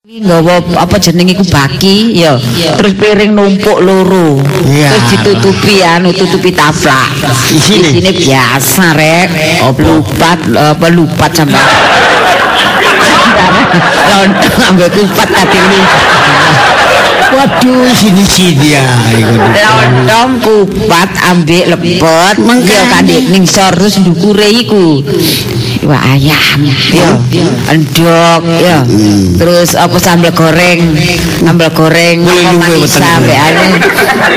nggawa apa jenenge iku baki? Ya terus piring numpuk loro. Iya. terus ditutupi anu tutupi taplak Isine? isine biasa rek. Lupat apa lupat sampe lontong ambek kupat tadi ini. Waduh, sini-sini ya. iku. lontong kupat ambek lepet ya kandik ning sor terus ndukure iku Wah ayam, ya, endok, ya, terus apa sambal goreng, sambal goreng, manis sampai anu,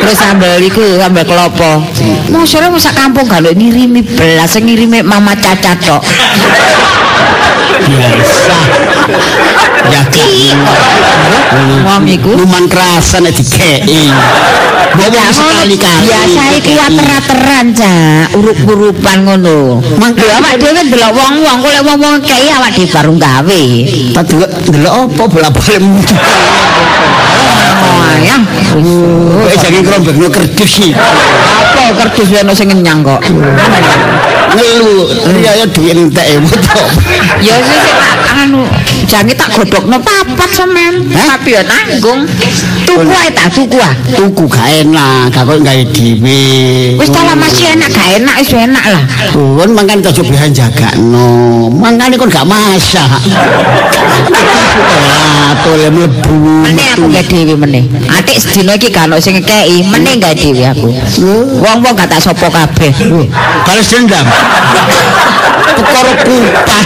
terus sambal iku, sambal kelopo. Mau sore kampung kalau ngirimi belas, ngirimi mama caca tok. Biasa. Ya Wong iku. Luman kerasan nek dikei. Bawa sekali-kali. Biasa iku ater-ateran cak, urup-urupan ngono. Mangke awak dhewe ndelok wong-wong, kok lek wong-wong kei awak dhewe baru gawe. Tak delok delok apa bola-bali mutu. Oh, ayang. Eh jangan kerombakno kerdus sih. Apa kertas ono sing ngenyang kok. Ngelu, riyo duit entek. Ya tak anu jange tak godhokno papat sampean. Tapi ya tanggung. Tuku ae tak tuku ah. Tuku gak enak, gak kok gawe dhewe. Wis ta lah masih enak gak enak wis enak lah. Kon mangan kecobean jagakno. Mangane kon gak masak. Ah, tole mlebu. Meneh aku gak dhewe meneh. Atik sedina iki gak ono sing ngekeki, meneh gak dhewe aku. Wong-wong gak tak sapa kabeh. Balas dendam. Perkara kupat.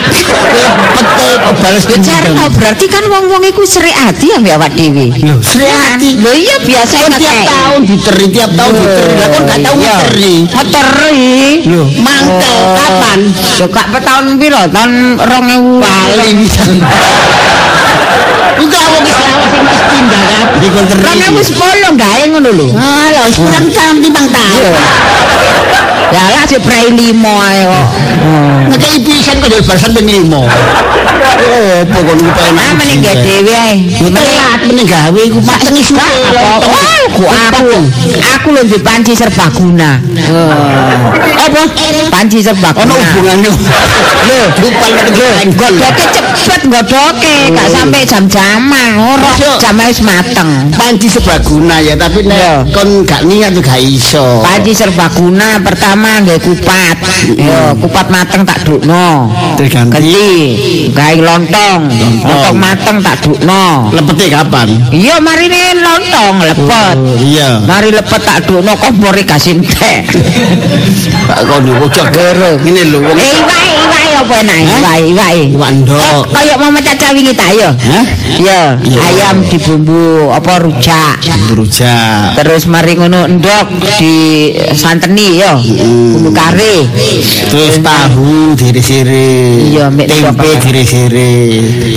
Kok balas Bicara dendam. berarti kan wong-wong iku serik ati ambek awak dhewe. Loh, Sri Ati. Lho iya biasa Kon tiap tahun diteri, tiap tahun diteri. Lah kon gak tau ngeteri. Ngeteri. Loh, mangkel kapan? Yo kak tahun piro? Tahun 2000 Bali bisa. Enggak wis lawas sing wis sepuluh gawe ngono lho. Alah, wis kurang tahun timbang tahun. Ya lah sik prai limo ae kok. Ngekei pisan kok balasan ping 5. Oh, pokok lupa Ah meneh gak dhewe ae. Telat meneh gawe iku mateng isu. Wah, ku aku. Aku lho di panci serbaguna. Apa? Panci serbaguna. Ono hubungannya. Lho, lupa meneh Godoke cepet godoke, gak sampai jam-jaman. Ora Masuk. jam wis mateng. Panci sebaguna ya, tapi nek kon gak niat gak iso. Panci serbaguna pertama nggae kupat. Yo, kupat mateng tak dukno. Ganti. Ganti gawe lontong. Lontong mateng tak dukno. Lepete kapan? Iya marine lontong lepet. Oh, iya. Mari lepet tak dukno kompore gasin teh. Pak kono ojo gere. Ngene lho wong Eh iwake iwake apa enak iwake iwake. iwak ndok. Kaya mama caca wingi ta yo. Hah? Iya, Iya. ayam dibumbu apa rujak. Berujak. Terus mari ngono endok di santeni yo. Bumbu kari. Terus tahu diri-siri. Iya, mek tempe diri-siri.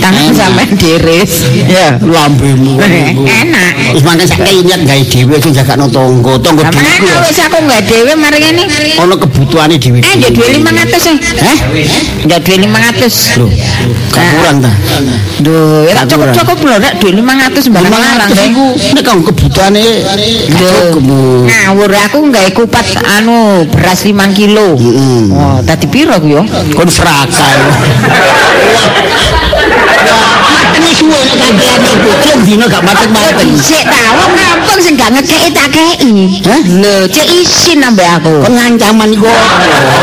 Tangan sampean diris. Ya. lambemu. Enak. Wis mangke sak niat gawe dhewe sing jagakno tangga Sama dhewe. wis aku nggak dhewe mari ngene. Ono kebutuhane dhewe. Eh, ndak duwe 500 eh. Duwe 500. Loh, gak kurang ta? Duh, ya Gak tak cukup-cukup lho nek duwe 500 sembarang larang. 500 iku nek kang kebutuhane cukup. Ngawur aku nggawe kupat anu beras 5 kilo. Heeh. Oh, tadi piro ku yo? Kon serakal. Ini suwe nek kakean iku, cek dino gak mateng-mateng. Sik ta, wong kampung sing gak ngekeki tak kei. Hah? Lho, cek isin ambek aku. Kon ngancaman iku.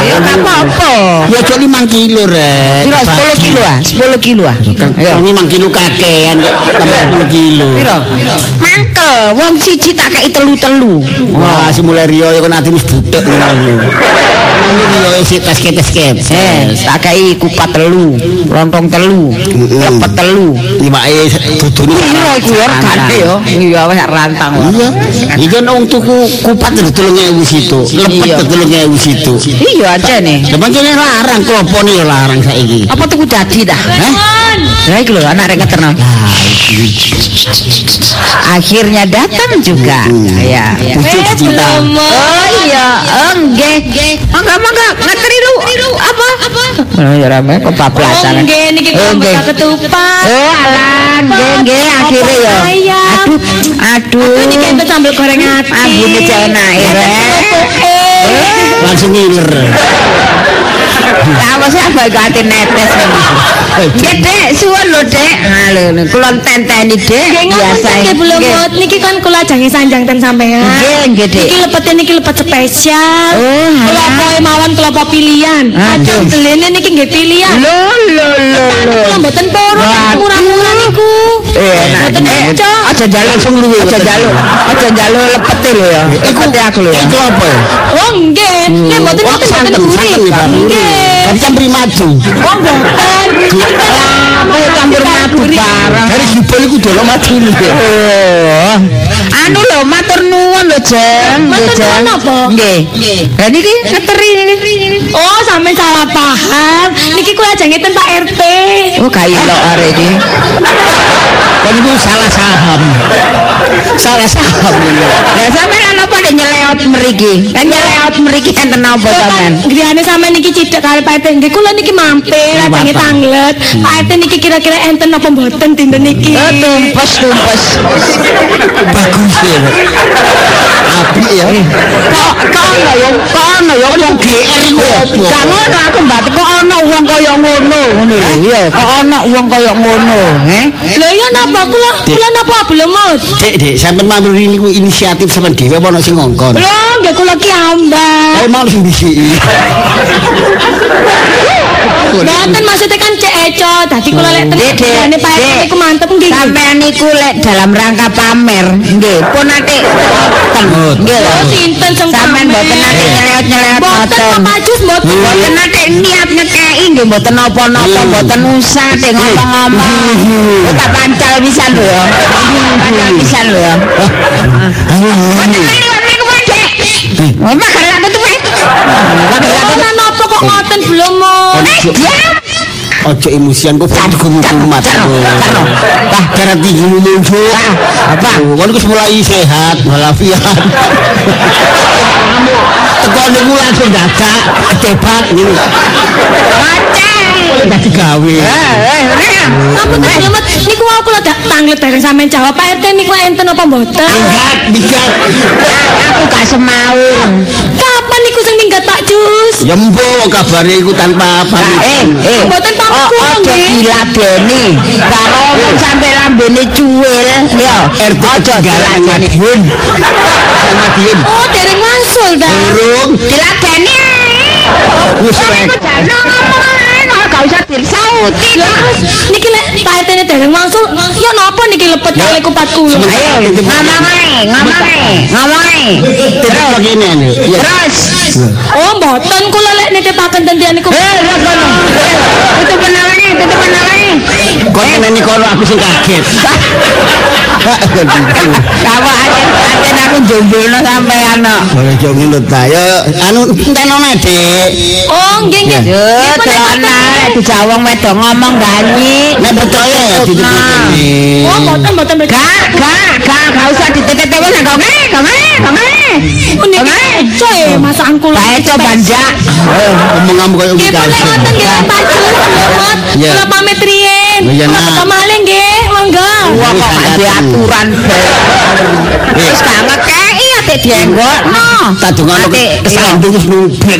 Ya gak apa-apa. Ya cok 5 kilo rek. Piro 10 kilo ah? 10 kilo ah. Ya, 5 kilo kakean kok tambah 10 kilo. Piro? Mangkel, wong siji tak kei telu-telu. Wah, si mulai Rio ya kan ati wis butek ngono. Tas ketes ketes. Eh, tak kei kupat telu, lontong telu, lepet telu. Iwake dudune Piro iku ya regane yo? Iya wis rantang. Iya. Iki kan wong tuku kupat 3000 situ, lepet Iya. 3000 situ. Iya aja nih. Lah pancene larang klopone ya larang saiki. Apa tuku dadi dah? Hah? Lah iki lho anak rek ngeterno. Akhirnya datang juga. Ya. Pucuk cinta. Oh iya, oh nggih. Mangga mangga ngeteri lu. Apa? Apa? Oh ya rame kok bablasan. nggih niki kok ketupat. Oh alah, nggih nggih akhirnya ya. Aduh, aduh. Niki enten sambel goreng ati. Ambune cek enak ya. Rek. Langsung ngiler. Apa sih apa ganti netes Nggih, Dek, suwun lho, Dek. Ah, lho, kula tenteni, Dek. Biasa. ngapunten nggih Bulemut. Niki kan kula jange sanjang ten sampean. Nggih, nggih, Dek. Niki lepete niki lepet spesial. Oh, Kula poe mawon kelopo pilihan. Kadang Aduh. delene niki nggih pilihan. Lho, lho, lho, lho. Kula mboten poro murah-murah niku. Eh, enak. Mboten cocok. Aja njaluk langsung luwe. Aja njaluk. Aja njaluk lepete lho ya. Lepete aku lho ya. Itu apa ya? Oh nggih. Nggih mboten Oh, mboten gurih. Pak. Nggih. Tadi kan beri maju. Oh mboten. Apa campur madu barang. Dari jubel itu dulu maju nih. Oh. Anu lho matur nuwun lho, Jeng. Matur nuwun apa? Nggih. Lah niki ngeteri niki. Oh, sampe salah paham. Niki kula jange ten Pak RT. Oh, gak ilok arek iki. Kan itu salah saham. Salah saham. Lah sampean apa nek nyeleot mriki? Kan nyeleot mriki enten apa sampean? Griyane sampe niki cidek kali Pak RT. Nggih kula niki mampir jange tanglet. Pak RT niki kira-kira enten apa mboten dinten niki? Oh, tumpes tumpes. Bagus ya. Api ya. Kok kok ono yo, kok ono yo wong GR iku? Gak ngono aku mbate kok ono wong kaya ngono ngono lho. Iya, kok ono wong kaya ngono, he? Lho iya napa kula kula napa belemut? Dek, dek, sampai mampir ini ku inisiatif sama dewa apa sing ngongkon. Lho nggih kula ki ambak. Emang sing disiki. Mboten maksudnya kan cek eco. Dadi kula lek ten Dek, Dek, griyane Pak RT Dek. niku mantep nggih. Sampean niku lek dalam rangka pamer, nggih, pun ate nggih lho. Sinten sing Sampean mboten ate nyeleot-nyeleot Mboten mboten. Pak Jus mboten. Mboten ate niat ngekeki nggih mboten napa-napa, mboten usah ngomong-ngomong. Kok tak pancal pisan lho ya. Pancal pisan lho ya. Wah, makan aku tuh, kok ngoten belemut? Eh, diam. Ojo emosian kok foto kumat. Wah, cara tinggi. Apa? Kan ku mulai sehat, walafiat. Teko niku langsung dadak, cepat. Macet. Dadi gawe. Eh, eh. Ampun Belemut, niku wau kula dak tanglet dereng sampean jawab Pak RT niku enten apa mboten? Minggat, minggat. Aku gak semau. Kapan niku sing minggat Pak Jus? Ya mbok kabare iku tanpa pamit. Eh, eh. Mboten Oh, Ojo nggih. diladeni. Karo wong sampe lambene cuwil. Yo, RT ketinggalan. Madiun. Sama Diun. Oh, dereng wangsul ta. Burung. Diladeni. Wis Wong rek. gak usah disauti. Lah, niki lek Pak RT ne dereng wangsul, ya napa niki lepet kali kupat kula. Ayo, begini nih. Ya. Terus. Oh, mboten kula lek nitipake tentian niku. Eh, kono. Tutup penawane, tutup penawane. Kok ini kono aku sing kaget. Aja, aja aku jomblono sampean no. Boleh jong ta. Ya anu tenone, Dik. Oh, nggih nggih. Yo, Celana ngoten. dijawong wedok ngomong ganyi. Nek percaya ya ditutupne. Oh, mboten mboten mboten. Gak, gak, gak, gak usah dititip wis gak ngene, gak ngene, gak ngene. Niki coy, masakan kula. Bae coba banjak. Omong-omong koyo Nggih, pun lek ngoten nggih Pak Jus, Belemut. Iya. Kula pamit riyen. Oh, iya, Kula nak. ketemu malih nggih, monggo. Kok ada aturan bae. Wis gak ngekeki ate dienggokno. Tak dongono Ate, kesandung wis nubek.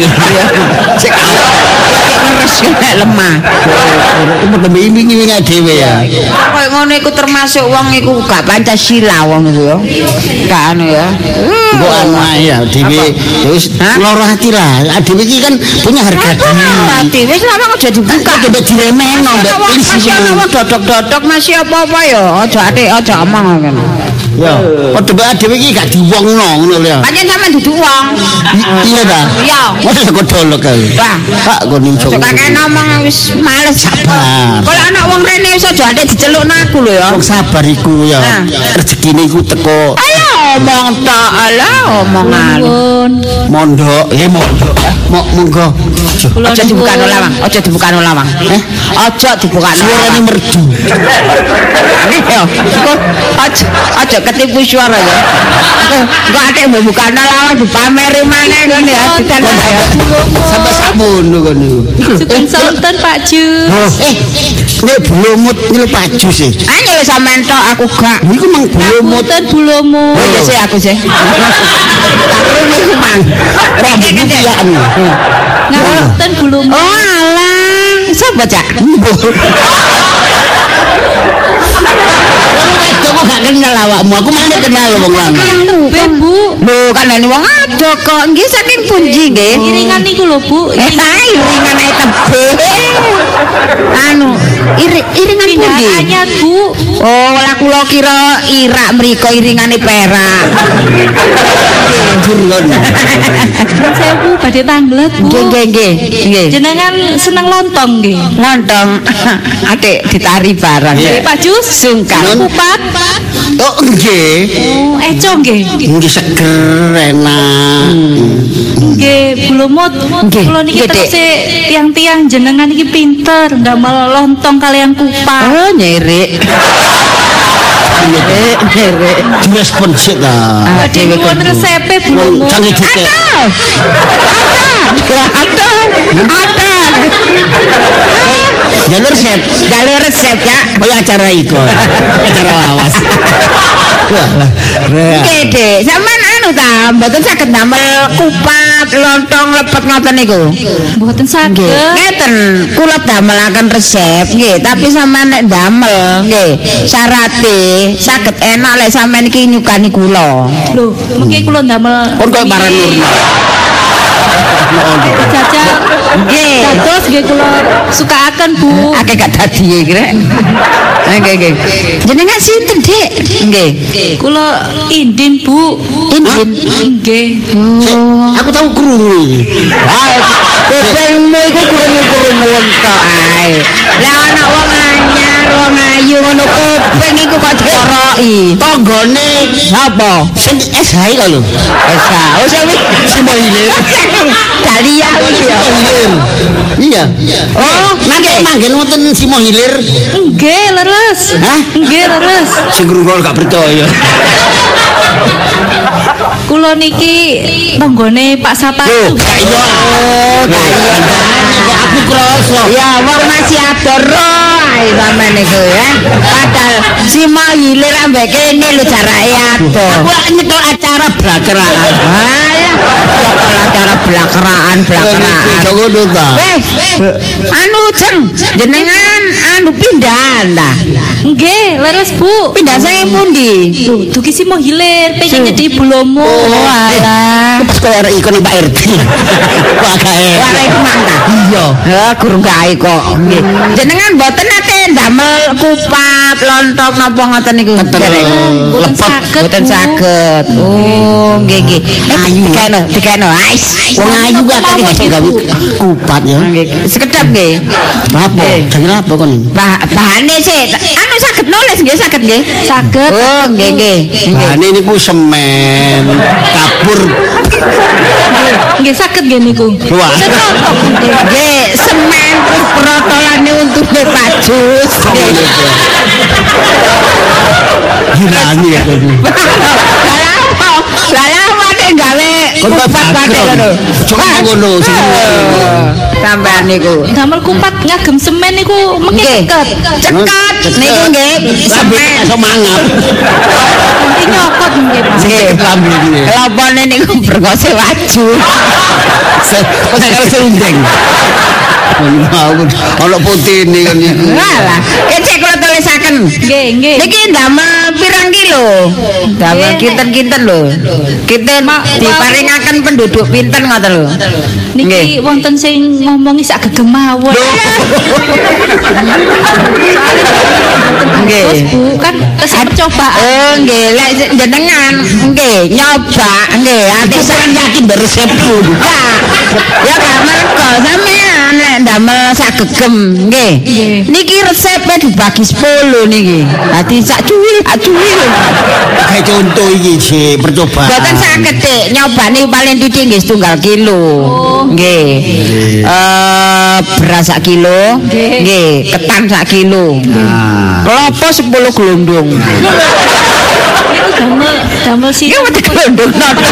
Cek ngeres nek lemah. Iku tembe iming-iming dhewe ya. Kayak ngono iku termasuk wong iku gak Pancasila wong iku ya. Gak anu ya. Mbok anu ae ya dhewe ya wis loro hati lah. Dhewe iki kan punya harga diri. Hati wis lama aja dibuka. Coba diremehno mbek polisi Masih ana wong dodok-dodok masih apa-apa ya. Aja ate aja omong ngono. Ya, padha bae dhewe iki gak diwongno ngono lho. Pancen sampean duduk wong. Iya ta? Iya. Masa kok dolok kae. Pak kok nincung. Aja kakek ngomong wis males Sabar. Kalau anak wong rene wis aja ate dicelukno aku lho ya. Wong sabar iku ya. Rezekine iku teko Ayo omong tok, ala omongan. Mondok, ya mondok. Mo monggo. Aja dibuka lawang, aja dibuka lawang. Eh, aja dibuka Suarane lawang. merdu. Yo, aja aja ketipu suara ya. Kok ate mbok buka lawang dipameri maneh ngene ya. Sampai samono kono niku. Sugeng sonten Pak Jus. Oh, eh, nek blomut iki lho paju sih. Ayo wis sampean tok aku gak. Niku mang blomut. Mboten bulomu. Oh iya sih aku sih. Mang. Rambut ya anu. Ngapunten bulung. Oh alah, sapa cak? Aku gak kenal awakmu, aku mana kenal wong lanang. Bu. Lho kan ini wong ado kok nggih saking pundi nggih. Iringan niku lho, Bu. Eh, iringan ae tebe. Anu, iri, iringan pundi? Pindahannya, Bu. Oh, lah kula kira irak mriko iringane perak. Jujur kan. Saya Bu badhe tanglet, Bu. Nggih, nggih, nggih. Jenengan seneng lontong nggih. Lontong. Adik ditari barang. Nggih, Pak Jus. Sungkan. Kupat. Oh nggih. Oh, eco nggih. Nggih seger enak. Nggih, Bulumut. Nggih, Kula niki terus tiang-tiang jenengan iki pinter ndamel lontong kalian kupat. Oh, nyerik. Nyerik. Direspon sik ta. Dhewe nyuwun kudu. resepe. Jangan juga. Ada. Ada. Jalur resep. Jalur resep ya. Kaya acara iku. Acara lawas. Wah, lah. Oke, Dek. Sampeyan anu ta, mboten saged damel kupat, lontong, lepet ngoten niku. Mboten saged. Ngeten, kula damelaken resep nggih, tapi sampean nek damel nggih, syarate saged enak lek sampean iki nyukani kula. Lho, mengki kula ndamel Kon koyo barang Nurna. jajal Nggih. dados nggih kula sukaaken Bu. Akeh gak dadi iki rek. Nggih, nggih. Jenengan sinten, Dik? Nggih. Kula indin Bu. Indin. Nggih. Aku tahu krungu iki. Kupingmu iku krungu-krungu tok ae. Lah ana wong anyar, wong ayu ngono kuping iku kok dikoroki. Tanggane Apa? sing SH kok lho. Esa, oh sewi. Simo hilir. Dalia iki ya. Iya. Oh, Nanti manggen wonten Simo hilir. Nggih, leres. Hah? Nggih, leres. Sing krungu gak percaya. Kula niki tanggane Pak Sapatu. Gak iya. Oh. Aku kroso. Ya, wong masih ador ae sampean niku ya. Padahal si mau hilir ambek kene lho jarake ador. Aku nyekel acara brakeraan. Acara blakeraan, blakeraan. Jogo ta. Weh, anu jeng, jenengan anu pindahan ta. Nggih, leres Bu. Pindah saya pundi? Dugi si mau hilir pengen jadi bulomo. Oh, alah. Pas koyo arek ikon Pak RT. Wah gae. Warai kemana? Iya. Ya, gurung gawe kok. Nggih. Jenengan mboten nate ndamel kupat, lontong napa ngoten niku? Mboten saged, mboten Bu. saged. Oh, nggih nggih. Eh, Ayu. Dikeno, dikeno. Ais. Wong ayu gak iso gawe kupat ya. Nggih. Sekedap nggih. Apa? Jangan apa kon? Bah, bahane sih, anu saged nulis nggih saged nggih. Saged. Oh, nggih nggih. Bahane niku semen, kapur. Nggih saged nggih niku. Nggih. Semen terus protolane untuk Pak Jus. Nggih. Girani ya kupat pate ngono. Coba ngono sing Sampean niku. Damel kupat ngagem semen niku ceket. Cekat niku nggih Sampe semen. iso mangap. Nyokot nggih Pak. Nggih. Lambe iki. Lopone niku berkose waju. Kok karo serundeng. Mau ono putih ini kan iku. Walah, kecek kula tulisaken. Nggih, nggih. Niki ndamel pirang kilo? Ndamel Nggih. kinten-kinten lho. Kinten diparingaken penduduk pinten ngoten lho. Niki wonten sing ngomongi sak gegem mawon. Nggih. Terus Bu kan tesih percobaan. Oh nggih, lek jenengan nggih nyoba nggih ati Saya yakin beresepku. Ya, ya gak mergo sampean nek ndamel sak gegem nggih. Niki resepnya dibagi 10 niki. Dadi sak cuwil, sak cuwil. Kayak contoh iki sih percobaan. Boten saged Dik, nyobani paling titik nggih setunggal kilo. Nggih. Eh beras sak kilo, Nggih. ketan sak kilo. Nah. Klopo 10 glondong. Damel damel si. Ya wedi glondong noto.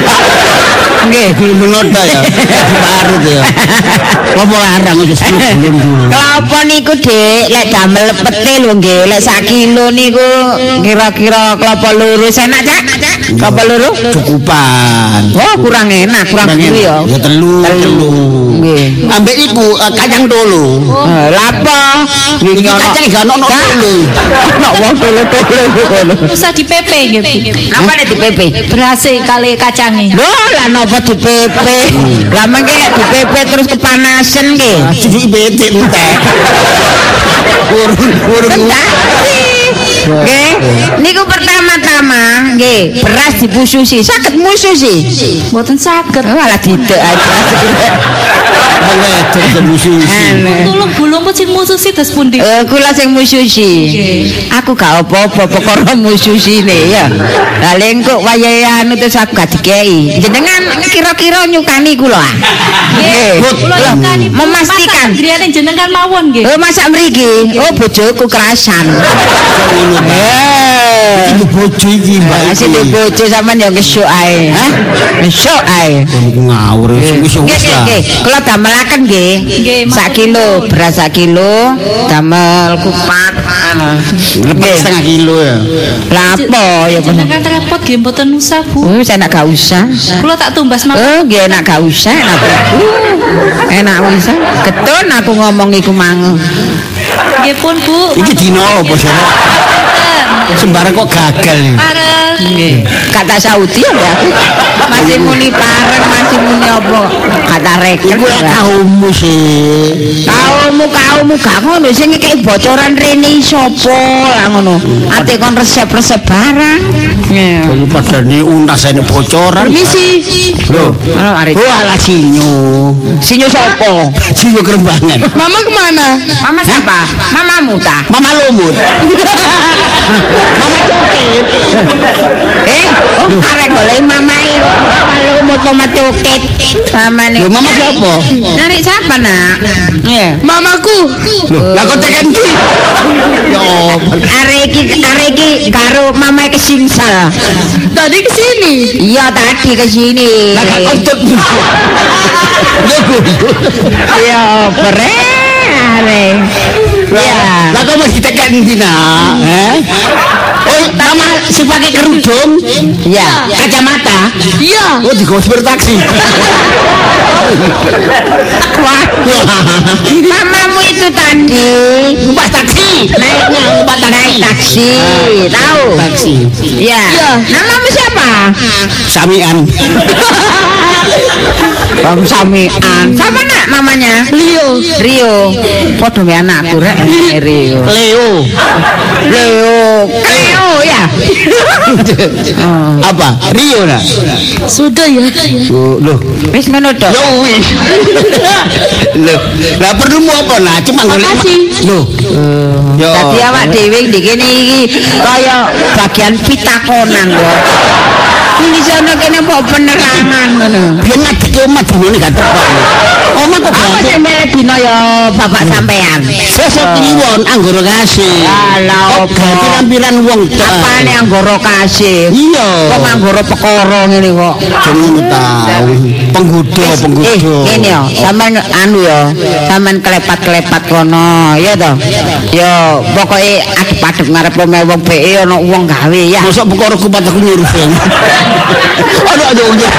Nggih. Belum nota ya. Baru ya. Apa larang wis dulu. Kelapa niku, Dik, lek damel pete lho nggih, lek sak kilo niku kira-kira kelapa loro enak, Cak? Kelapa loro? Cukupan. Oh, kurang enak, kurang guru ya. Ya telu, telu. Nggih. Ambek iku eh, kacang dulu. Eh, Lapa? Iki kacang gak ono dulu. Ono wong tole-tole ngono. Usah di PP nggih. Apa nek di PP? Berhasil kali kacange. Lho, lah napa di PP? Lah mengke lek di PP terus kepanasan nggih. Cucu betik entek. Urun urun. Enggak. Nggih, niku pertama-tama nggih, beras dipususi, saged mususi. Mboten saged. Malah didek aja. Wedok. Tulung sing terus pundi? Eh, kula sing mususi. Aku gak apa-apa perkara mususine ya. Lah lengkok wayahe anu terus aku gak dikei. Jenengan kira-kira nyukani kula. Nggih. Kula Lah, nyukani Memastikan. Griyane jenengan mawon nggih. Oh, masak mriki. Oh, bojoku kerasan. Eh. Bojo iki, Mbak. Masih di bojo sampean ya ngesuk ae. Hah? Ngesuk ae. ngawur wis wis nggih, nggih. Kula nggih. Nggih, Sak kilo beras sak kilo, damel kupat anu. Lebih setengah kilo ya. Lapo ya bener. Jenengan repot nggih mboten usah, Bu. Oh, saya nak gak usah. Kula tak tumbas mawon. Oh, nggih enak gak usah. Enak, Uh, enak bisa. Ketun aku ngomong iku mang. Nggih pun, Bu. Iki dino apa sih? Sembarang kok gagal nih. Pareng. Kata Saudi ya Mbak. Masih muni pareng, masih muni apa? Kata reken. Iku kaummu sih. Kaumu kaumu gak ngono sing ngekeki bocoran rene sapa lah ngono. Ate kon resep-resep barang. Ya. Kalau padane unas ini bocoran. Permisi. Loh. Halo Arif. Oh ala sinyo. Sinyo sapa? Sinyo kerembangan. Mama kemana? Mama siapa? Mamamu ta? Mama lumut. Eh, arek golek mamae. Mama lumut mama coket. Mama Loh mama siapa? Narik siapa nak? Iya. Mamaku. Loh, lah kok tekan ki? Ya apa? Arek iki arek iki karo mamae kesingsal. Tadi ke sini. Iya tadi ke sini. Lah kok. Iya, pere. Arek. Lah kok masih tekan di nak? Eh? Mama si pakai kerudung, Iya. kacamata. Iya. Oh, di gosper taksi. Wah, mamamu itu tadi Numpas taksi. naiknya umpat naik taksi, tahu? Taksi. Iya. Namamu siapa? Samian. Bang Samian. Sama nak mamanya? Rio. Rio. Podo me anakku rek Rio. Leo. Leo. Leo ya. Apa? Rio nak? Sudah ya. Oh, loh. Wis ngono tok. Yo wis. Loh, lah perlu mau apa lah? Cuma golek. Makasih. Loh. Yo. Dadi awak dhewe di kene iki kaya bagian pitakonan lho. Ini sono kene apa penerangan ngono. Biar ngadeke omah dinone gak tepak. Omah kok Apa sing melek dina ya bapak sampean? Sesuk kliwon anggoro kasih. Alah, gak piran-piran wong tok. Apane anggoro kasih? Iya. Kok anggoro pekoro ngene kok. Jeneng tahu. Penggoda, Eh, penggoda. ngene ya, sampean anu ya, sampean klepat-klepat kono, ya toh. Ya, pokoke adep-adep ngarep omahe wong PE ana wong gawe ya. Mosok perkara kupat aku nyuruh ya. Aduh aduh aduh.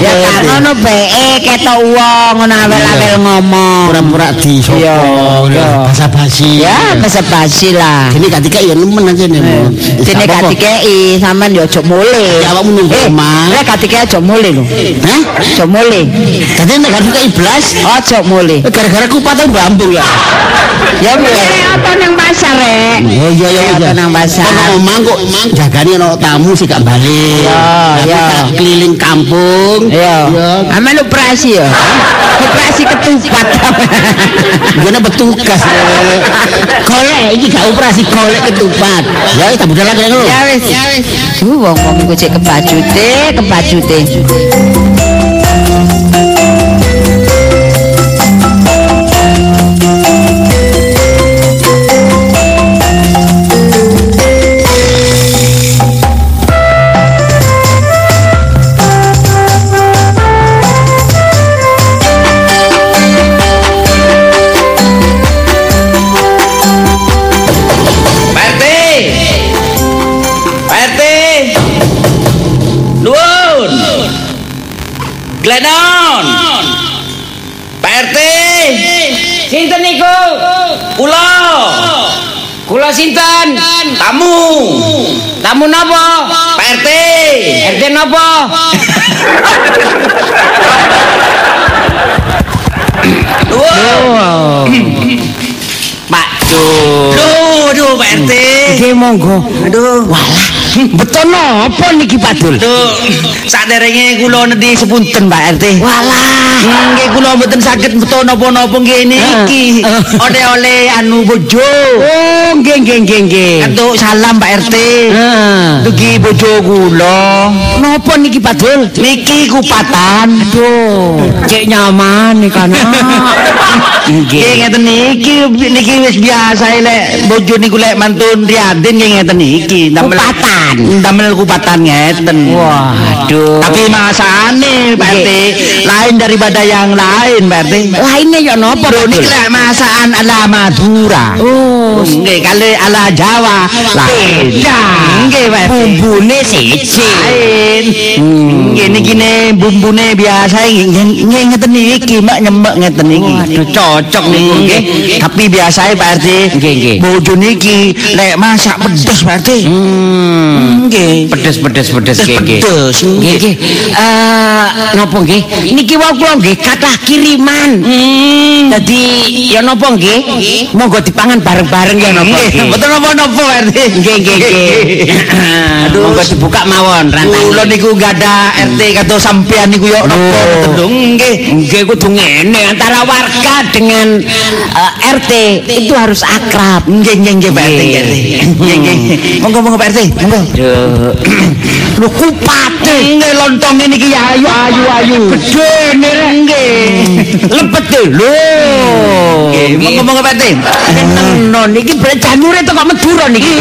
Ya kan ngono PE ketok wong ngono awel-awel ngomong. Pura-pura di sopo. Iya. Bahasa basi. Ya, basa basi lah. Ini ketika ya nemen aja nih. Dene gak dikeki, sampean ya aja mule. Ya, awakmu nunggu Eh, omah. Gak dikeki aja mule lho. Hah? Aja mule. Tadi nek gak dikei blas. Aja mule. Gara-gara kupatnya bambung lah. Ya mule apa nang pasar rek. Oh iya iya Apa nang pasar. Ono omah kok jagane ono tamu sih gak Ya, ya. keliling kampung. Iya. Ya. Aman operasi ya. Operasi ketupat. Gimana petugas. Golek iki gak operasi golek ketupat. Ya tak budal lagi lho. ya wis. Uh, wong-wong iku cek kebajute, kebajute. Glenon. Sinten niku? Kula. Kula sinten? Tamu. Tamu napa? Pak RT. RT napa? Duh. Pak Duh. Duh, duh Pak RT. Nggih monggo. Aduh. Walah, betul napa niki Pak Dul? Duh, saderenge kula nedhi sepunten Pak RT. Walah. Nggih kula mboten saged beto napa-napa nggih niki. Ah. Oleh-oleh anu bojo. Oh, nggih nggih nggih nggih. Kantuk salam Pak RT. Heeh. Dugi bojo kula. Napa niki Pak Dul? Niki kupatan. Aduh, cek nyaman nih kan. Nggih ngeten niki niki wis biasa lek bojo niku lek mantun riaden nggih ngeten iki. Damel- Kupatan. Damel kupatan ngeten. Waduh. Tapi masane Pak RT lain daripada yang lain Pak RT. lainnya ya napa Lho niki Dul? lek masakan ala Madura. Oh, Nggih kali ala Jawa lain. Beda. Nggih Pak RT. bumbune siji. Nggih niki ne bumbune biasa nggih ngeten iki mak nyemek ngeten iki. Waduh, cocok niku nggih. Tapi biasae Pak RT. Nggih, nggih. Bojo niki lek masak pedes RT. Hmm. Nggih. Pedes pedes pedes nggih nggih. Pedes. Nggih nggih. Eh napa nggih? Niki wau kula nggih kathah kiriman. Hmm. Dadi ya napa nggih? Monggo dipangan bareng-bareng ya napa Nggih, nggih. Betul napa-napa RT. Nggih nggih nggih. Aduh. Monggo dibuka mawon rantane. Kula niku gak ada RT kata sampean niku yo napa mboten dong. Nggih. Nggih kudu ngene antara warga dengan eh, RT itu harus akrab. Nggih nggih nggih Pak RT. nggih. Nggih nggih. Monggo monggo Pak RT. Monggo. Lho kupate. Nggih lontong niki ya ayu ayu ayu. Rek. Nggih. Lepet e. Lho. Nggih, monggo monggo Pak RT. Tenan niki bre janure teko Madura niki.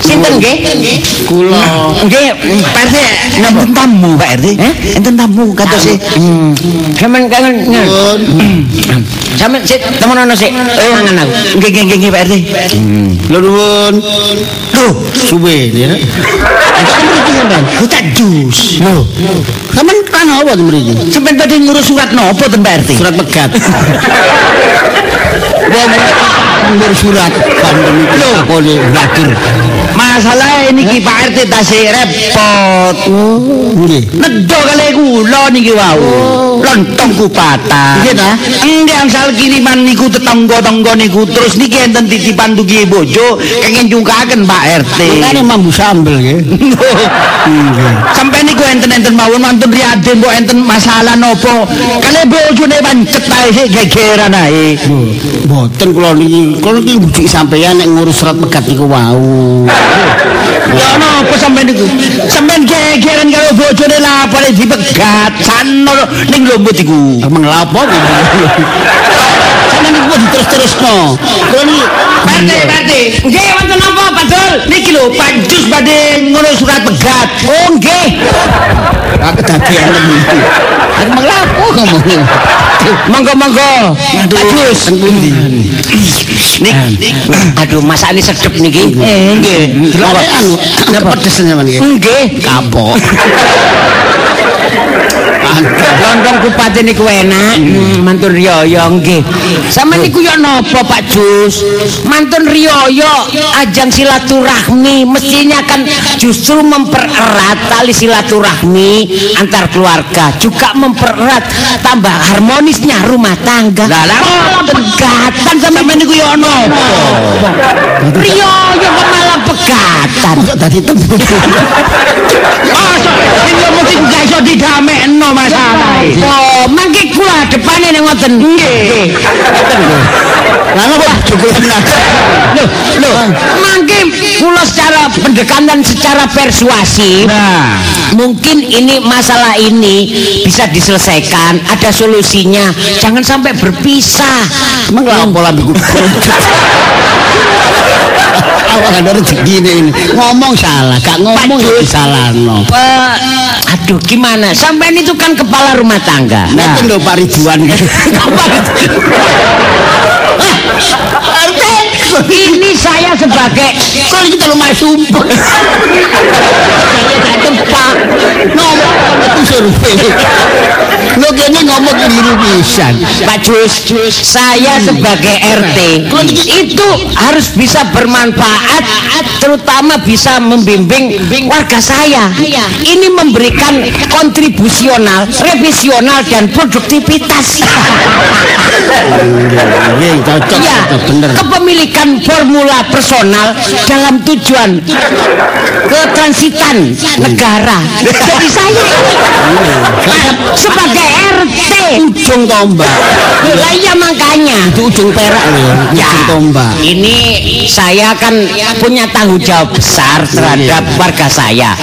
Sinten nggih? Kula. Nggih, Pak RT, enten tamu Pak RT. Eh? Enten tamu kados e. Hmm. Sampeyan kangen. Sampeyan sik temenan sik. Eh mangan aku. Nggih nggih nggih Pak RT. Lho nuwun. Duh, Suwe ya. kita jus. Lho. Sampeyan kan apa to mriki? Sampeyan tadi ngurus surat nopo ten Pak RT? Surat pegat. Wong ngurus surat bandem iki Lho. takone blagir. Masalah ini ki Pak RT tasih repot. Nggih. Nedo kali kula niki wau. Lontong kupatan. Nggih ta? Nggih angsal kiriman niku tetangga-tangga niku terus niki enten titipan dugi bojo kenging nyungkaken Pak RT. Makane mambu sambel nggih. Nggih. Sampai niku enten-enten mawon mantun riaden kok enten masalah nopo. Kale bojone pancet ae sik gegeran ae. Lho, Mboten kula niki, kula niki bujuk sampeyan nek ngurus surat pegat niku wau. Ya nopo sampai niku? Sampeyan gegeran karo bojone lah pare dipegat. Sano ning lombot iku. Emang Sampeyan niku diterus-terusno. Niki Pate, pate. Nggih wonten napa Pak Dul? Niki lho panjus badhe ngono surat pegat. Oh nggih. Aku kedadian niku. Emang lapo ngomongnya. Monggo-monggo. Bagus. Nik. Aduh, masakne sedep niki. Eh, nggih. Delok anu, pedes sampeyan niki. Nggih. Kapok. Lontong kupate niku enak. Hmm, mantun riyo nggih. Sama niku yo napa Pak Jus? Mantun riyo ajang silaturahmi mestinya kan justru mempererat tali silaturahmi antar keluarga, juga mempererat tambah harmonisnya rumah tangga. Lah, lah, pegatan sama niku yo napa? Riyo kok malah pegatan. Kok dadi tembung. Masa mesti gak iso didamekno masalah. Oh, mangke kula depane ning ngoten. Nggih. Lah napa cukup. Loh, loh, mangke kula secara pendekatan secara persuasif. Nah, Mungkin ini masalah ini bisa diselesaikan, ada solusinya. Jangan sampai berpisah. Emang biku. Awak ada rezeki ini. Ngomong salah, gak ngomong ya disalahno. Eh, aduh, gimana? Sampean itu kan kepala rumah tangga. Nanti lho Pak Ridwan. RT, ini saya sebagai Kalau kita lumah sumpah. Saya gak tempat. Ngomong itu survei. Lo kayaknya ngomong keliru pisan. Pak Jus, saya sebagai RT itu harus bisa bermanfaat, terutama bisa membimbing warga saya. Ini memberikan kontribusional, revisional dan produktivitas. Iya, Ya, cocok, bener. kepemilikan formula personal dalam tujuan ketransitan negara. Jadi saya sebagai RT. Ujung tombak. Lah iya makanya. Itu ujung perak loh. Ya, Ujung tombak. ini saya kan punya tanggung jawab besar terhadap warga saya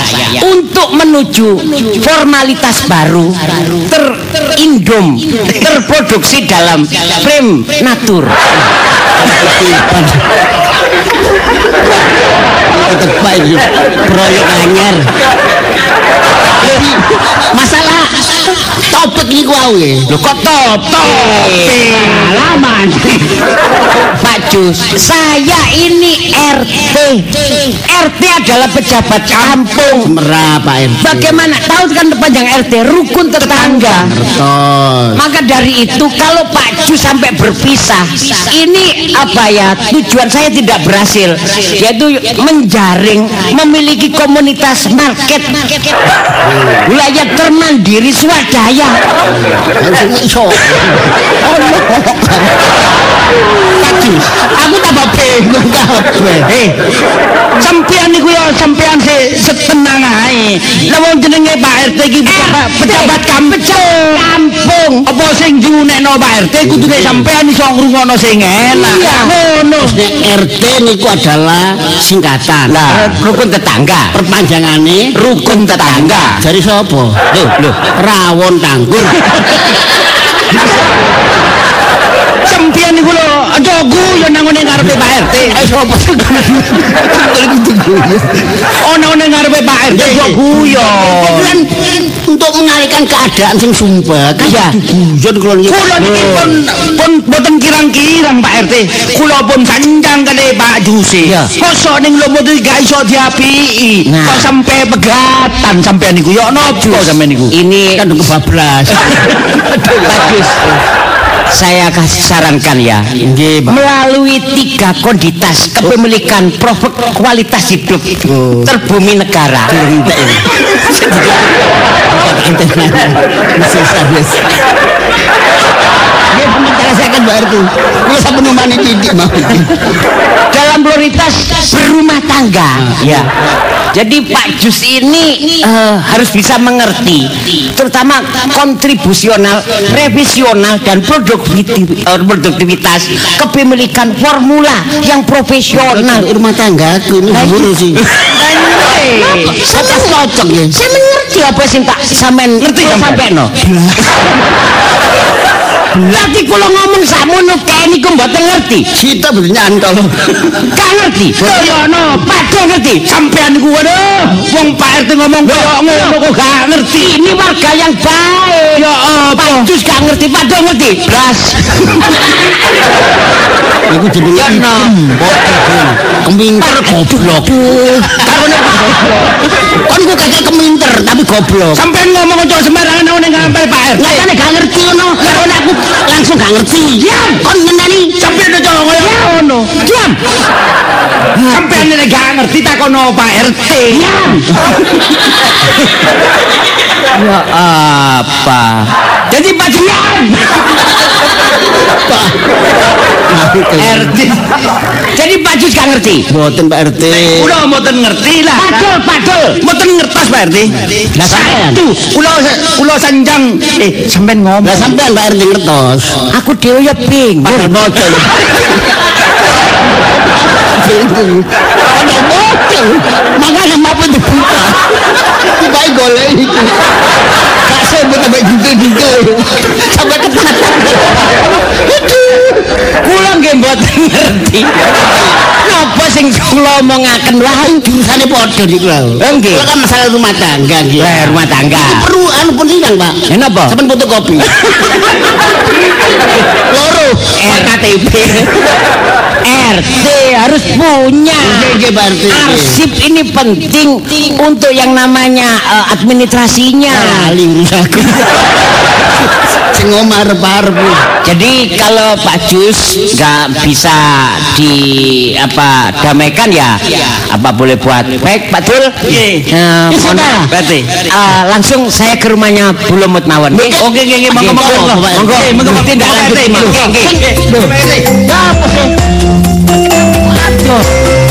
untuk menuju formalitas baru terindom terproduksi dalam frame natur. Tetep baik. Proyek anyar. Masalah topik ini kau ya. Loh kok topik? Halaman. Pak Jus, saya ini RT. RT adalah pejabat kampung. Merah Pak RT. Bagaimana? Tahu kan panjang RT rukun tetangga. Maka dari itu kalau Pak Ju sampai berpisah, ini apa ya? Tujuan saya tidak berhasil, yaitu menjaring, memiliki komunitas market, wilayah termandiri swadaya. Harusnya iso. Aku tambah bingung kabeh. Eh, sampean niku ya sampean se setenang ae. Lah wong jenenge Pak RT iki pejabat pejabat kampung. Kampung. Apa sing junekno Pak RT kudune sampean iso ngrungokno sing enak. Ngono. RT niku adalah singkatan. Nah, rukun tetangga. perpanjangane Rukun tetangga. dari sapa? Loh, loh, rawon tanggur. Sampean niku lho aja guyon nang ngene ngarepe Pak RT. Eh sapa sing Ono nang ngarepe Pak RT kok guyon. Kan untuk mengalihkan keadaan sing sumpah. Iya. Guyon kula niki. Kula niki pun pun boten kirang-kirang Pak RT. Kula pun sanjang kali Pak Jusi. Iya. Mosok ning lho mboten gak iso diapiki. Kok sampe pegatan sampean niku yo nopo sampean niku? Ini Kan kebablas. bagus. Saya kasih sarankan ya. Melalui tiga komoditas kepemilikan produk kualitas hidup Oh. terbumi negara. Nggih, pembicara saya Pak sampun numani titik mau. dalam prioritas berumah tangga. Ya. Jadi Pak Jus ini eh, harus bisa mengerti terutama kontribusional revisional dan eh, produktivitas kepemilikan formula yang profesional. Rumah tangga aku ngurus sih. saya cocok ya. Saya mengerti apa sih tak sampean ngerti sampai no Berarti kalau ngomong samono kayak ini mboten ngerti. Kita betul nyantol. Gak ngerti. Kaya no, Padha ngerti. sampean niku waduh, wong Pak RT ngomong koyo ngono kok gak ngerti. Ini warga yang baik. Ya apa? Pacus gak ngerti, padha ngerti. Blas. Iku jenenge. Keminter goblok. Karone kon ku kakek keminter tapi goblok. Sampean ngomong aja sembarangan nang ning ngampel Pak RT. Nyatane gak ngerti ngono. Karone aku langsung gak ngerti. Diam. Kon ngenani. Sampean aja ngono. Diam. Sampean nek gak ngerti takono Pak RT. Ya apa? Jadi Pak Dian. RT. Jadi Pacus gak ngerti. Boten Pak RT. Kula mboten ngerti lah. Padul, padul. Mboten ngertos Pak RT. Lah sampean. Satu, kula kula sanjang eh sampean ngomong. Lah sampean Pak RT ngertos. Aku dhewe ya. Padahal bocor. Ada bocor. Makanya apa dibuka. Tiba golek itu. Gak sebut sampai gitu-gitu. Sampai ketatan. Kula nggih mboten ngerti. Napa sing kula omongaken wae Urusane padha niku lho. Nggih. Kula kan masalah rumah tangga nggih. Eh, rumah tangga. Perlu anu pun Pak. Ya, napa? Sampeyan fotokopi. Loro. KTP RT harus punya arsip ini penting untuk yang namanya eh, administrasinya aku. Sing omah arep-arep. jadi kalau Pak Jus nggak bisa di apa damaikan ya apa boleh buat baik Pak Dul Nggih. Eh, Pak. berarti eh, langsung saya ke rumahnya Bulumut Mawon Oke, oke, oke, monggo, monggo, monggo Pak. monggo tindak Monggo, lanjut sih? Aduh.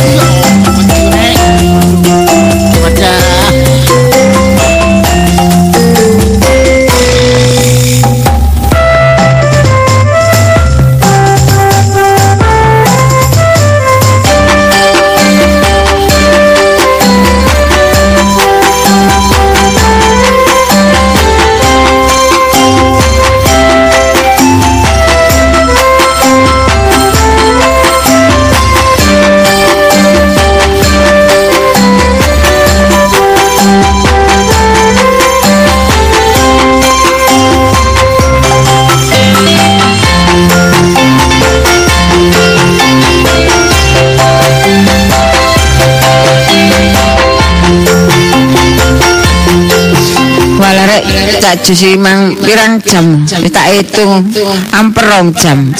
Tak jusi mang pirang jam. Wis tak hitung. Amper rong jam.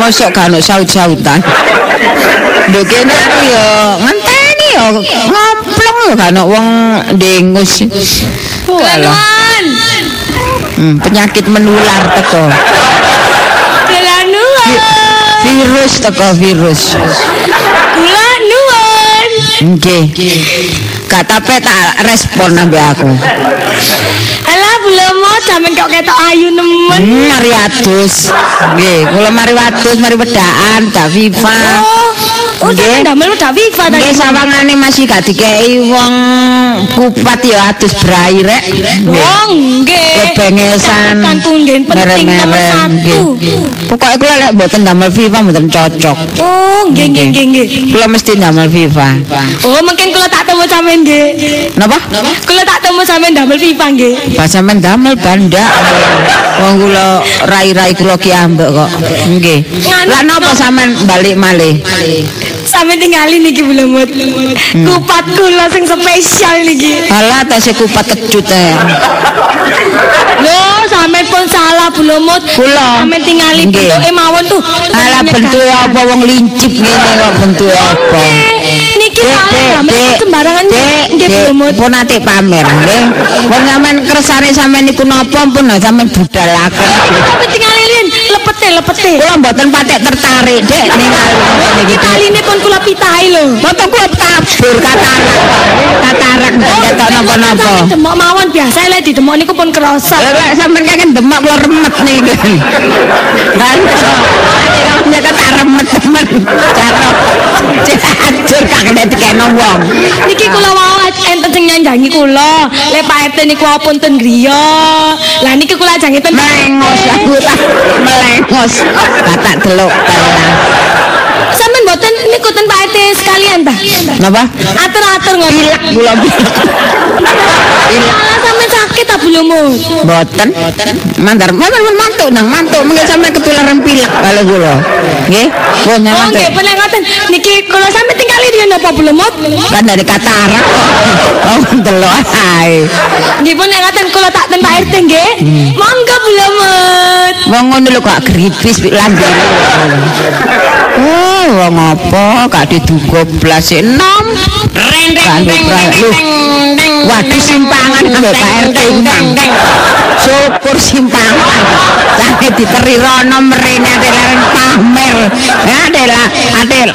Mosok gak ono saut-sautan. Lho kene aku yo ngenteni yo. Ngomplong yo gak ono wong dengus. Nuan. hmm, penyakit menular teko. Nuan. virus teko virus. Kula nuan. nggih. Gak tape tak respon ambe aku Sampean kok ketok ayu nemen. Hmm, mari adus nggih kula mari wadus mari wedaan gak viva Oh, oh Nggih. sampean damel udah Viva tadi. Nggih sawangane masih gak dikei wong kupat ya adus brai rek. Oh, nggih. Kebengesan. Kan nggih penting nomor satu. Pokoknya kula lek mboten damel FIFA mboten cocok. Oh, nggih nggih nggih nggih. Kula mesti damel FIFA. Oh, mungkin kula tak temu sampean nggih. Napa? Kula tak temu sampean damel Viva nggih. Pas sampean damel banda. Wong kula rai-rai kula ki ambek kok. Nggih. Lah napa sampean balik malih? Sampe tinggalin niki belum mut. Kupat kula sing spesial niki. Alah tas kupat kecut e. Loh, sampe pun salah belum. Kula. Sampe tinggalin Nggih. bentuke mawon tuh. Alah bentuk apa wong lincip ngene kok bentuk apa? Niki salah dek, sembarangan dek, nggih dek, pun ate pamer nggih. Wong sampean kersane sampean niku napa pun nah, sampean budalaken. Sampe tinggalin lepete lepete. Kula mboten patek tertarik, Dek, ningali niki. Kali ini pun kula pitahi lho. Mboten kula tabur katarak. Katarak ketok napa-napa. Demok mawon biasa lek di demok niku pun kerasa. Lek sampean kakek demak kula remet niki. Kan nek kata remet temen. Cara hancur kakek dikene wong. Niki kula wau enten sing nyanjangi kula. Lek Pak RT niku pun ten griya. Lah niki kula jange ten melengos aku tak melengos kata delok mboten ten Pak RT sekalian ta? napa Atur-atur ngoten. pilek kula pilek Alah sampeyan sakit ta belum Mus? boten mantar mantar mantuk nang mantuk mungkin sampe ketularan pilek kalau kula nggih pun Oh mantuk nggih pun ngoten. Niki kula sampe tinggali dia napa belum Mut? kan dari katarak oh delok ae Nggih pun ngoten kula tak ten Pak RT nggih. Monggo belum Mut. wong ngono lho kok gripis oh wong apa gak diduga blas enom rendeng Waduh simpangan ambek Pak RT Unang. Syukur simpangan. Sange diteri rono mrene adelaren pamer. Ya adela adel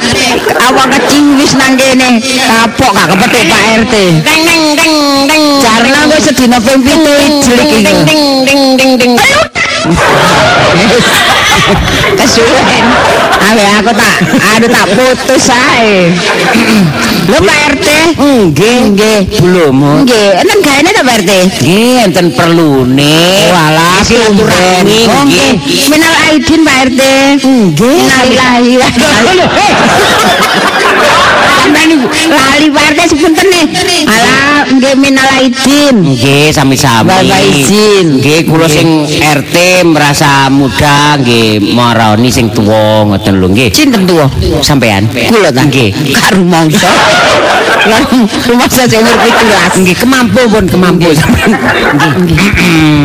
awak keciwis nang kene. Kapok gak kepethuk Pak RT. Deng deng deng deng. Jarna wis sedina ping 7 ijlik iki. deng deng deng deng. Kesuwen. Awe aku tak aduh tak putus ae. Lho Pak RT? Nggih, nggih. Belum. Nggih, enten gaene ta Pak RT? Nggih, enten perlune. Walah, silaturahmi nggih. Minal aidin Pak RT. Nggih. Wa ilaihi lali Pak RT sepunten nih. Alah nggih minal aidin. Nggih, sami-sami. Bapak izin. Nggih, kula sing RT merasa muda nggih marani sing tuwa ngoten lho nggih. Cinten tuwa. Sampean. Kula ta. Nggih. Karo mangsa. Rumah saya umur 17. Nggih, kemampu pun kemampu. Nggih.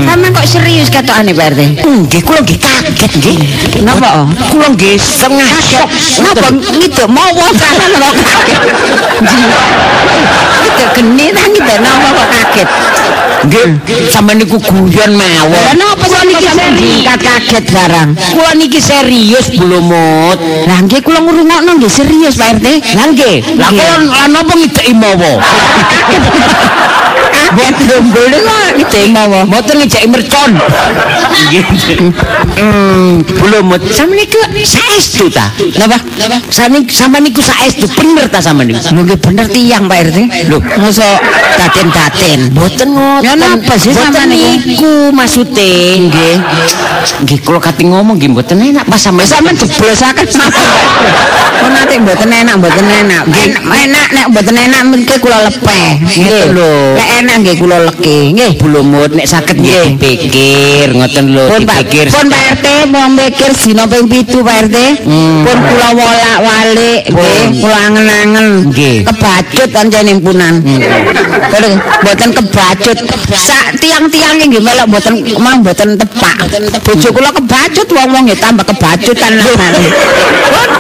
Sampeyan kok serius ketokane Pak RT? Nggih, kula nggih kaget nggih. Napa? Kula nggih setengah syok. Napa mawa kok kaget. Ngiduk geni ta ngiduk napa kok kaget. Nggih, sampean niku guyon Lah mawon. napa sih niki singkat kaget barang. Kula niki serius blumut. Lah nggih kula ngrungokno nggih serius Pak RT. Lah nggih, lah lah napa ngideki mawa? Kaget rombol kok ngiduk mawa. Mboten ngejeki mercon. Nggih. Hmm, blumut. Sampeyan niku saestu ta? Napa? Sami sampean niku saestu bener ta sampean niku? Nggih bener tiyang Pak RT. Lho. mosok daten-daten. Mboten ngoten. Ya napa sih sampean niku? niku maksude nggih. Nggih kula kate ngomong nggih mboten enak pas sampean Sampeyan jeblosaken. Kok nate mboten enak, mboten enak. Enak, enak nek mboten enak mengke kula lepeh. Gitu lho. Enak nggih kula leki. Nggih. Blumut nek saged nggih pikir ngoten lho dipikir. pun Pak RT mau mikir dina ping 7 Pak RT. Pun kula wolak-walik nggih, kula angen-angen. Kebacut anjene punan. Kalau mboten kebacut. Sak tiang-tiang nggih melok mboten mau mboten tepak. Bojo kula kebacut wong-wong nggih tambah kebacutan lah.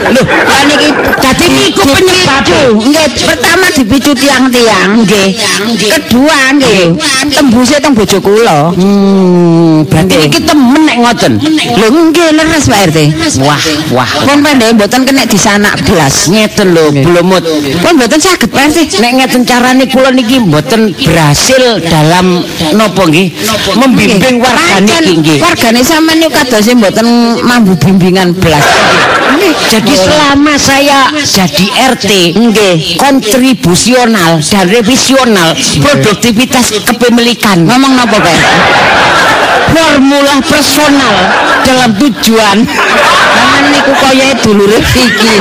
Lho, lah niki dadi niku penyebab. Nggih, pertama dipicu tiang-tiang nggih. Kedua nggih, tembuse teng bojo kula. Hmm, berarti Nggih. niki temen nek ngoten. Lho nggih leres Pak RT. Wah, wah. Pun pendek mboten kena disanak belas. Ngeten lho, blumut. Pun mboten saged Pak RT. Nek ngeten carane kula niki mboten berhasil dalam napa nggih membimbing warga niki nggih. Wargane sampean niku kados mboten mambu bimbingan belas. Jadi selama saya jadi RT Nggih. kontribusional dan revisional produktivitas kepemilikan Ngomong napa Pak? formula personal dalam tujuan niku kaya dulure iki.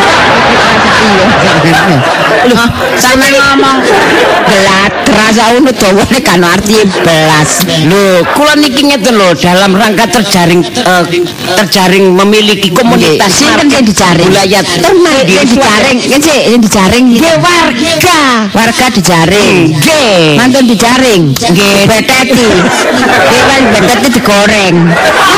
Lho, sampeyan ngomong belat rasa ngono dawane kan arti belas. Lho, kula niki ngeten lho dalam rangka terjaring eh, terjaring memiliki komunitas Sinten sing dijaring? wilayah Teman sing dijaring, kan sih sing dijaring Nggih warga. warga dijaring. Nggih. Mantun dijaring. Nggih. Beteti. Dewan beteti digoreng.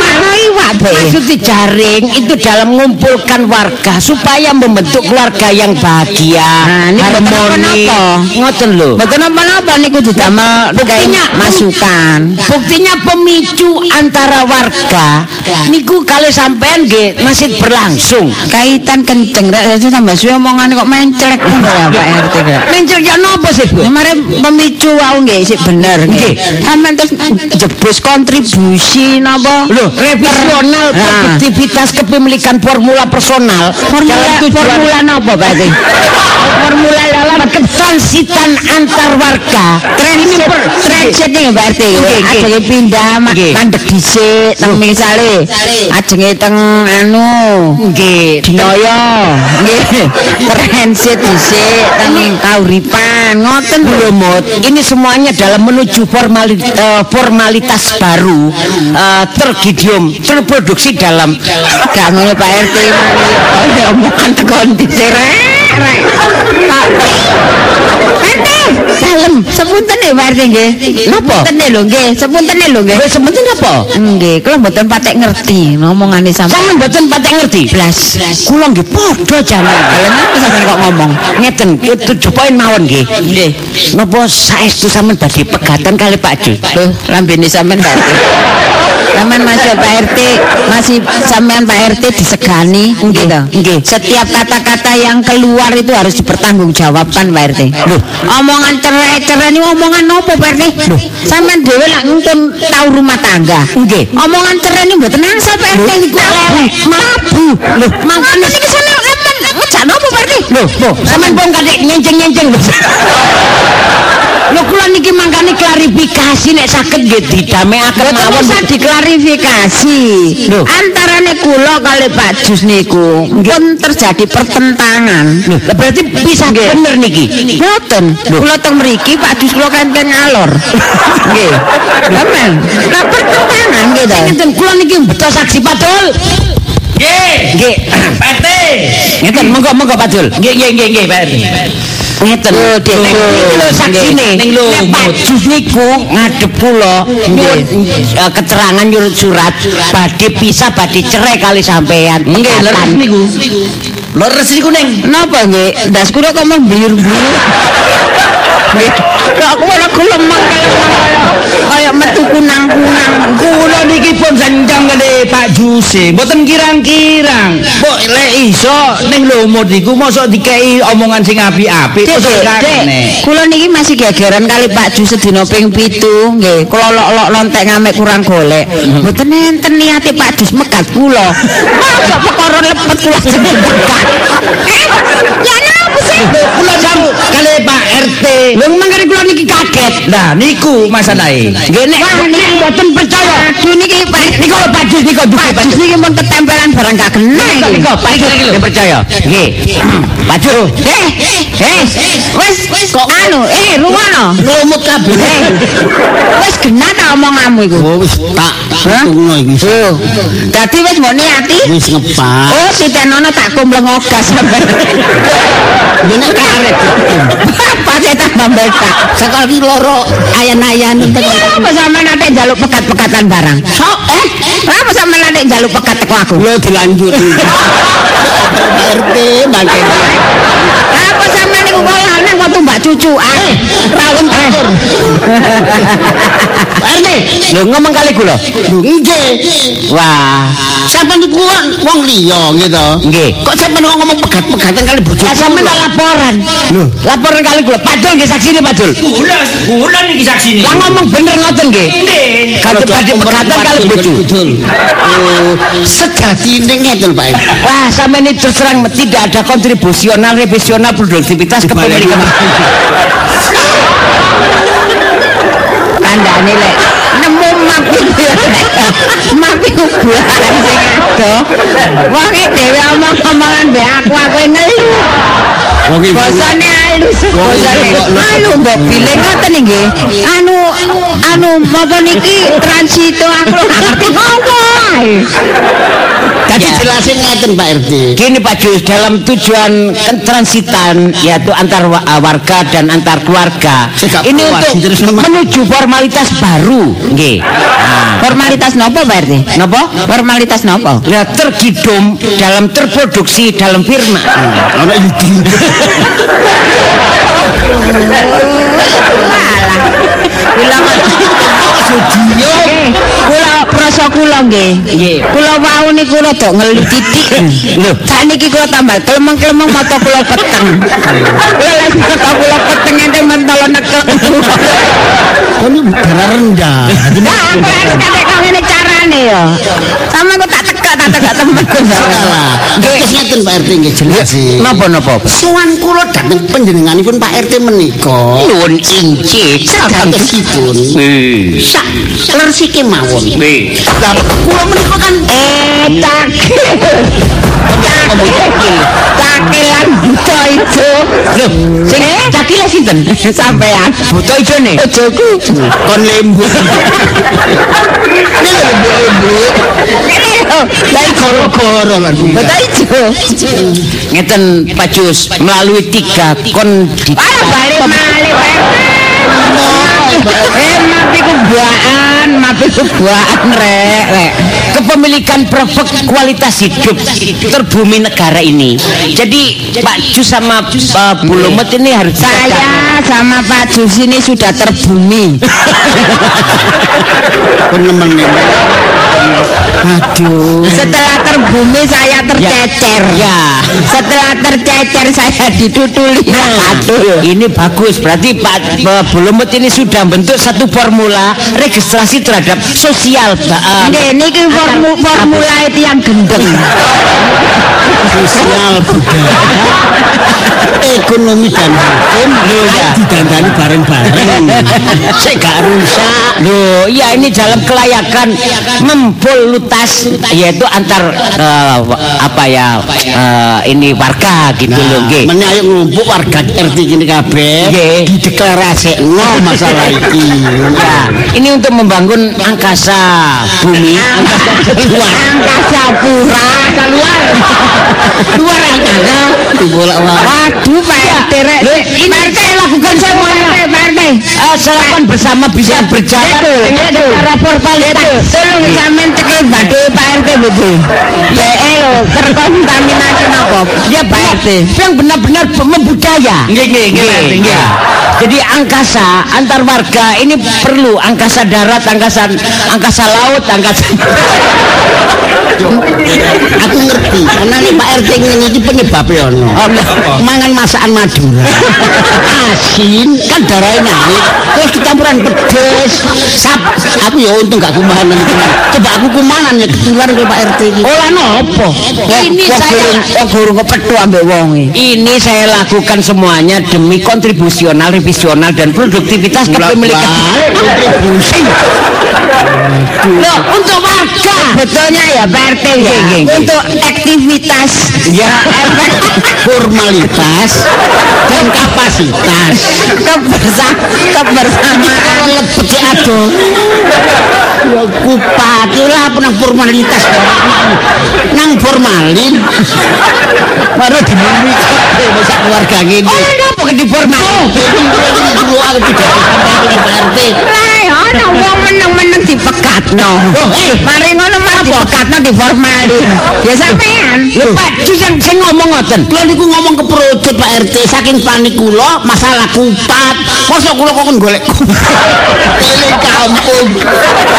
Mana iwak be? Maksud jaring itu dalam mengumpulkan warga supaya membentuk keluarga yang bahagia, Nah, harmoni. Ngoten lho. Mboten napa-napa niku didamel Buktinya- masukan. Buktinya pemicu antara warga niku kalau sampean nggih masih berlangsung. Kaitan kenceng rek saya tambah suwe omongane kok menclek ngono ya Pak RT kok. Mencul ya napa sih, Bu? Kemarin pemicu wau nggih sik bener nggih. Sampeyan terus jebus kontribusi napa? Loh, revisional Nah. produktivitas kepemilikan formula personal Formula formula napa Pak RT? formula dalam ketransitan antar warga. Transit, transit. Nggih, nggih. Ajenge pindah mandek dhisik teng misale. Ajenge teng anu Nggih, Dinoyo. Nggih. Transit dhisik teng kauripan. Ngoten lho. Blumut, ini semuanya dalam menuju formali- eh, formalitas baru eh, tergidium terproduksi dalam Gak ngono Pak RT. Oh, omongan tekan diserek. RT, dalem. Sepunten nih Pak RT nggih. Napa? Sepunten lho nggih. Sepunten lho nggih. Wes sementing apa? Nggih, kula mboten patek ngerti ngomongane sampeyan. Sampeyan mboten patek ngerti. Blas. Kula nggih padha jaman. Lah napa sampeyan kok ngomong? Ngeten, itu poin mawon nggih. Nggih. Napa saestu sampean badhe pegatan kali Pak Jus? Loh, lambene sampean Pak Sampean masih Pak RT, masih sampean Pak RT disegani gitu. nggih. Setiap kata-kata yang keluar itu harus dipertanggungjawabkan Pak RT. Loh, omongan cerai-cerai ini omongan nopo Pak RT? Loh, sampean dhewe lak ngentun tahu rumah tangga. Nggih. Omongan cerai ini mboten angsal Pak RT niku lelek. Mabu. Loh, mangkane niki sampean ngejak nopo Pak RT? Loh, loh, sampean wong kadek nyenceng-nyenceng lho. Lho kula niki mangkane klarifikasi nek saged nggih didamekaken Mboten mawon. usah diklarifikasi. Lho. Antarane kula kali Pak Jus niku pun terjadi pertentangan. Lah berarti pisah bener niki. Boten. Kula teng mriki Pak Jus kula kenten ngalor. Nggih. Amen. Lah pertentangan nggih to. Ngeten kula niki beto saksi Padul. Nggih, nggih. Pak RT. Ngeten monggo monggo Padul. Nggih nggih nggih nggih Pak RT. Ngeten. Niki lho saksine. Ning lho, Nek Pak Jus niku ngadep kula nyuwun eh, keterangan nyuwun surat badhe pisah badhe cerai kali sampean. Nggih, leres niku. Leres niku ning. Napa nggih? Ndas kula kok mung biru-biru. Nggih. Kok kula gelemang kaya kaya metu kunang-kunang. Kula niki pun senjang kali Pak Juse, mboten kirang-kirang. Mbok lek iso ning lumut niku mosok dikei omongan sing apik-apik mosok kene. Kula niki masih gegeran kali Pak Ju sedina ping 7 nggih. Kula lok-lok lontek ngamek kurang golek. Mboten enten niate Pak Jus megat kula. Masa perkara lepet kula jeneng megat. Eh, Ya napa sih? Kula jamu kali Pak RT. Lho mangkane kula niki kaget. Nah, niku masalahe. Nggih nek nek mboten percaya. Niki Niku lho Pak Jus niku Pak Jus niki mun ketempelan barang gak kena. Niku Pak Jus niku percaya. Nggih. Pak Jus. Eh, eh, wis kok anu, eh rungono. Lumut kabeh. Eh, Wis genah ta omonganmu iku? Oh wis tak tungno iki. Oh, dadi wis mbok niati. Wis ngepak. Oh, si Tenono tak kumleng ogas. Dene karet. Pasti tak mbeltak. Sekali loro ayan-ayan Apa sama nate jaluk pekat-pekatan barang? Sok, eh? Apa sama nate jaluk pekat teko aku? Lo dilanjuti. RT mangke. Apa sama niku kok lanang kok tumbak cucu? Ah, rawon atur. RT. Lho ngomong kali kula. Lho nggih. Wah, Sampeyan niku wong liya gitu. nggih. Kok sampeyan kok ngomong pegat-pegatan kali bojo? Lah sampean tak laporan. Lho. Laporan kali kula. Padul nggih saksine Padul. Kula, kula niki saksine. Lah ngomong bener ngoten nggih. Nggih. Kalau pegatan kali bojo. Betul. Oh, sejatine ngeten Pak. Wah, sampean ini terus terang tidak ada kontribusional, revisional, produktivitas kepemilikan. Kandane lek nemu mapi mapi kuburan sing ado. Wong iki dhewe omong-omongan mbek aku aku ngelu. Wong iki Bosone halus. Bosone alu mbok bilih ngoten nggih. Anu anu apa niki transito aku ngerti apa. Ae. Jadi jelasin ngeten Pak RT. Gini Pak Jus, dalam tujuan transitan yaitu antar uh, warga dan antar keluarga. Ini untuk menuju formalitas baru, nggih. Nah, Formalitas nopo Pak RT? Napa? Formalitas nopo? Ya tergidum dalam terproduksi dalam firma. Ana iki. Kula studio. Kula prasa kula nggih. Nggih. Kula wau niku rada ngelu titik. Lho. Sakniki kula tambah klemeng-klemeng mata kula peteng. Kula lek mata kula peteng ente mentolo nekel. Kok ini darah rendah. Nah, kadek kok ngene carane ya. Sama kok tak tak tekak temen. Terus ngeten Pak RT nggih jelasin. Napa napa? Sowan kula dhateng panjenenganipun Pak RT menika. Nuwun incit. Sakantosipun. Sak lersike mawon. Eh. Lah kula menika kan Eh, cakil. Cakil. Cakilan buta itu. Lho, sing cakile sinten? Sampean. Buta ijone. Bojoku. kon lembut. Ini dari Goro-goro lan. Buta ijo. Ngeten Pak Jus melalui tiga kondisi. Ah, balik malih wae. Eh, kubuaan, mati kubuaan rek, rek. kepemilikan produk kualitas hidup terbumi negara ini. Jadi Pak Jus sama uh, Bu Lumet ini harus Saya sama Pak Jus ini sudah terbumi. Aduh. Setelah terbumi saya tercecer. Ya. Setelah tercecer saya ditutuli. Aduh. Ini bagus, berarti Pak uh, Bu Lumet ini sudah bentuk satu formula registrasi terhadap sosial. uh, Nggih, niki formu, formula itu yang gendeng. Sosial budaya. Ekonomi dan hukum. Loh, iya. didandani bareng-bareng. Sik gak rusak. Loh, iya ini dalam kelayakan mempolutas yaitu antar eh, apa ya eh, ini warga gitu loh nggih. Meneh ayo ngumpul warga RT gini kabeh. Nggih. Dideklarasino masalah iki. Ya, ini untuk membangun angkasa bumi, angkasa luar, angkasa pura, keluar, luar angkasa. Dibolak-balik. Waduh, Pak RT rek. Ini saya lakukan. Eh, sarapan bersama bisa berjalan secara formalitas. Tolong sampean tekan badhe Pak RT betul. Dhek lho terkontaminasi napa? Ya Pak RT, yang benar-benar membudaya. Nggih nggih nggih Jadi angkasa antar warga ini perlu angkasa darat, angkasa angkasa laut, angkasa Aku ngerti, karena nih Pak RT ini iki penyebabnya ono. Mangan masakan Madura. Asin kan darahnya naik. Terus kecampuran pedes. Sap, aku ya untung gak kumahan. Coba aku kumahan ya ketularan ke Pak RT iki. Olah nopo? Ini saya kok gurung kepethuk ambek wonge. Ini saya lakukan semuanya demi kontribusional, revisional dan produktivitas kepemilikan. kontribusi. Loh, untuk warga. Betulnya ya Pak RT ya. Untuk aktivitas. Ya, formalitas dan kapasitas. kebersa kebersamaan. Ya aduh. Ya kupati lah penang formalitas. Nang formalin baru dimumi kabeh masa keluarga gini Oh, kenapa ke di formal? dulu aku tidak sampai ke RT ya ana wong meneng-meneng dipekatno. Mari ngono mah dipekatno diformalin. Ya sampean. Lho, Pak, sing sing ngomong ngoten. Kula niku ngomong ke perutut Pak RT saking panik kula masalah kupat. Masa kula kok golek kupat. Ini kampung.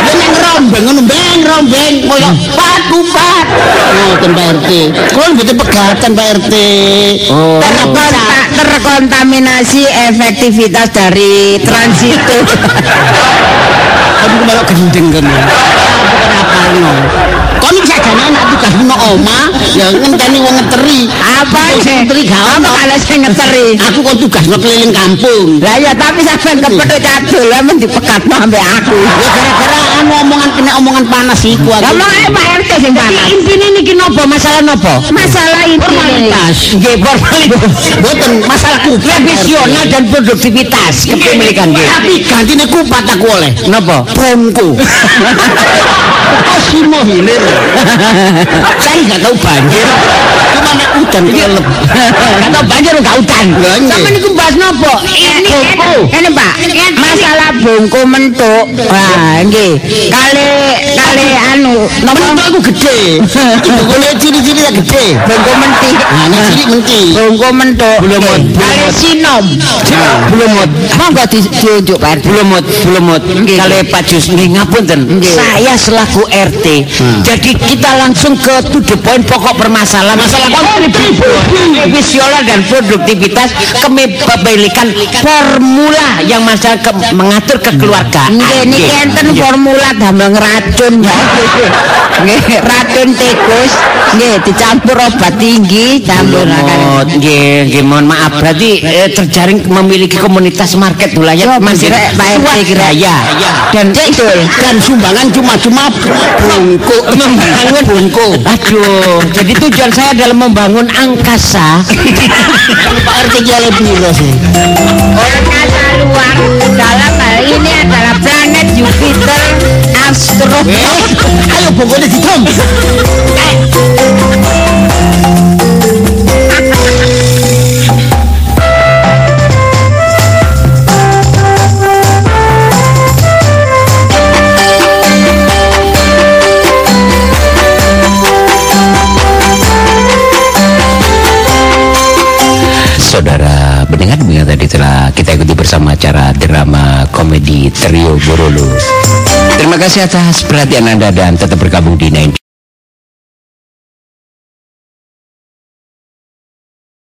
Ini rombeng ngono beng rombeng koyo kupat kupat. Ngoten Pak RT. Kula mboten pegatan Pak RT. Oh. Terkonta- terkontaminasi efektivitas dari transitu. Aduh malah gendeng kan. Kenapa no? Kon bisa jane anak tugas no oma, ya ngenteni wong ngeteri. Apa sih? ngeteri gak. Apa kalau saya ngeteri? Aku kok tugas no keliling kampung. Lah ya tapi sampean kepethuk cadul men dipekatno ambek aku. Ya gara-gara anu omongan kena omongan panas iku aku. Ngomong ae Pak RT sing panas. Intine niki nopo? Masalah nopo? Masalah ini. formalitas. Nggih, formalitas. Boten masalah kupat. Revisional dan produktivitas kepemilikan nggih. Tapi gantine kupat aku oleh. Napa? Promku. Asimo hilir. Saya nggak tahu banjir. Cuma nek udan kelelep. Gak tau banjir gak udan. Sama niku bahas nopo? Ini ini Pak, masalah bungku mentuk. Wah, nggih. Kali kali anu Nomor aku gede. Bungkune ciri-ciri ya gede. bungku menti. Nah, nek cilik menti. Belum, Nggih. belum. Kali sinom. Belum mut. Monggo di- diunjuk Pak RT. Belum mut, belum mut. Nggih. Kali Pak Jus nggih ngapunten. Saya selaku RT. Jadi kita langsung ke to the point pokok permasalahan masalah kontribusi dan produktivitas kepemilikan formula yang masalah mengatur kekeluargaan. Niki enten formula damel ngeracun ya. Nggih, racun tikus. Nggih, dicampur obat tinggi, campur Mot, nggih, nggih mohon maaf berarti eh, terjaring memiliki komunitas market wilayah Mandiri. kira, Pak RT, kira. Ya, Dan betul. Dan sumbangan cuma-cuma bungku. membangun bungku. Aduh, jadi tujuan saya adalah membangun angkasa. Pak RT ki oleh piro sih? Angkasa luar dalam hal ini adalah Jupiter, Astro. Ayo bungkune ditom. Saudara pendengar mendengar tadi telah kita ikuti bersama acara drama komedi Trio Borolo. Terima kasih atas perhatian Anda dan tetap bergabung di 9